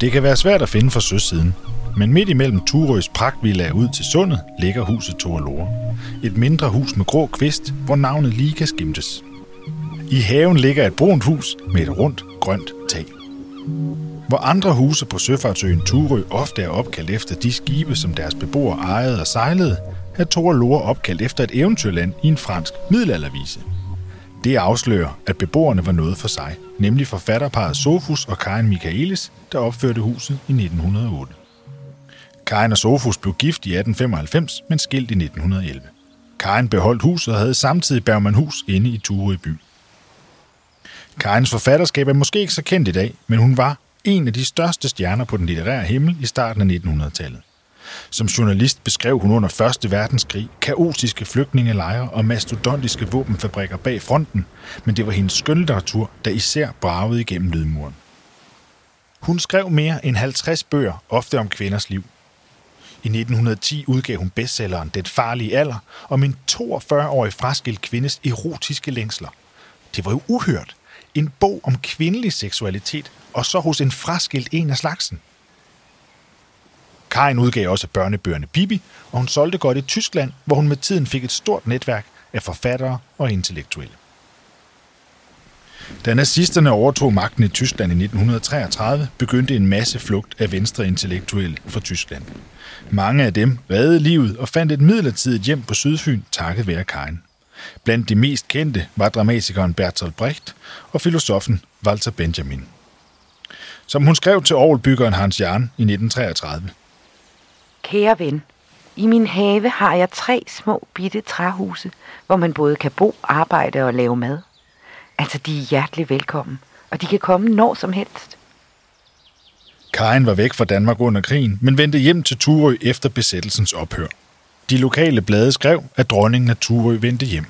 Det kan være svært at finde fra søsiden, men midt imellem Turøs pragtvilla ud til sundet ligger huset Torlore. Et mindre hus med grå kvist, hvor navnet lige kan skimtes. I haven ligger et brunt hus med et rundt, grønt tag. Hvor andre huse på søfartsøen Turø ofte er opkaldt efter de skibe, som deres beboere ejede og sejlede, er Torlore opkaldt efter et eventyrland i en fransk middelaldervise. Det afslører, at beboerne var noget for sig, nemlig forfatterparet Sofus og Karen Michaelis, der opførte huset i 1908. Karen og Sofus blev gift i 1895, men skilt i 1911. Karen beholdt huset og havde samtidig Bergman Hus inde i Turø by. Karens forfatterskab er måske ikke så kendt i dag, men hun var en af de største stjerner på den litterære himmel i starten af 1900-tallet. Som journalist beskrev hun under 1. verdenskrig kaotiske flygtningelejre og mastodontiske våbenfabrikker bag fronten, men det var hendes skønlitteratur, der især bragede igennem lydmuren. Hun skrev mere end 50 bøger, ofte om kvinders liv. I 1910 udgav hun bestselleren Det farlige alder om en 42-årig fraskilt kvindes erotiske længsler. Det var jo uhørt. En bog om kvindelig seksualitet, og så hos en fraskilt en af slagsen. Karin udgav også børnebøgerne Bibi, og hun solgte godt i Tyskland, hvor hun med tiden fik et stort netværk af forfattere og intellektuelle. Da nazisterne overtog magten i Tyskland i 1933, begyndte en masse flugt af venstre intellektuelle fra Tyskland. Mange af dem reddede livet og fandt et midlertidigt hjem på Sydfyn takket være Karin. Blandt de mest kendte var dramatikeren Bertolt Brecht og filosofen Walter Benjamin. Som hun skrev til Aarhusbyggeren Hans Jern i 1933. Kære ven, i min have har jeg tre små bitte træhuse, hvor man både kan bo, arbejde og lave mad. Altså, de er hjertelig velkommen, og de kan komme når som helst. Karin var væk fra Danmark under krigen, men vendte hjem til Turø efter besættelsens ophør. De lokale blade skrev, at dronningen af Turø vendte hjem.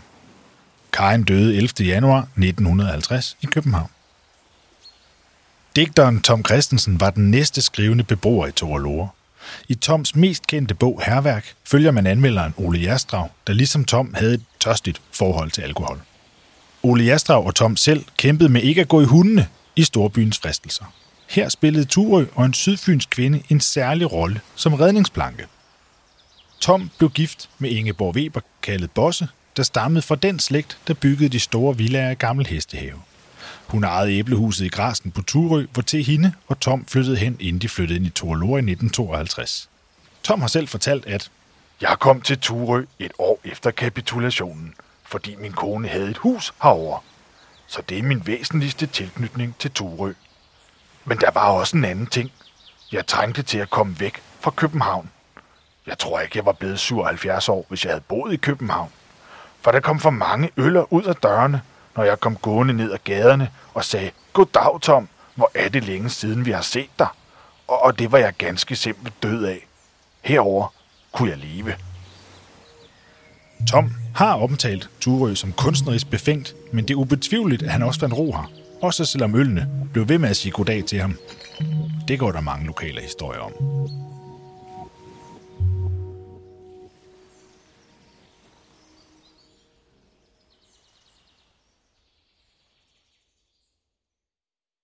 Karin døde 11. januar 1950 i København. Digteren Tom Christensen var den næste skrivende beboer i Torelore. I Toms mest kendte bog Herværk følger man anmelderen Ole Jastrav, der ligesom Tom havde et tørstigt forhold til alkohol. Ole Jastrav og Tom selv kæmpede med ikke at gå i hundene i storbyens fristelser. Her spillede Turø og en sydfynsk kvinde en særlig rolle som redningsplanke. Tom blev gift med Ingeborg Weber, kaldet Bosse, der stammede fra den slægt, der byggede de store villaer i Gammel Hestehave. Hun ejede æblehuset i Græsten på Turø, hvor til hende og Tom flyttede hen, inden de flyttede ind i Torlore i 1952. Tom har selv fortalt, at Jeg kom til Turø et år efter kapitulationen, fordi min kone havde et hus herover. Så det er min væsentligste tilknytning til Turø. Men der var også en anden ting. Jeg trængte til at komme væk fra København. Jeg tror ikke, jeg var blevet 77 år, hvis jeg havde boet i København. For der kom for mange øller ud af dørene, når jeg kom gående ned ad gaderne og sagde, Goddag, Tom, hvor er det længe siden, vi har set dig. Og, og det var jeg ganske simpelt død af. Herover kunne jeg leve. Tom har omtalt Turø som kunstnerisk befængt, men det er ubetvivligt, at han også fandt ro her. Også selvom ølene blev ved med at sige goddag til ham. Det går der mange lokale historier om.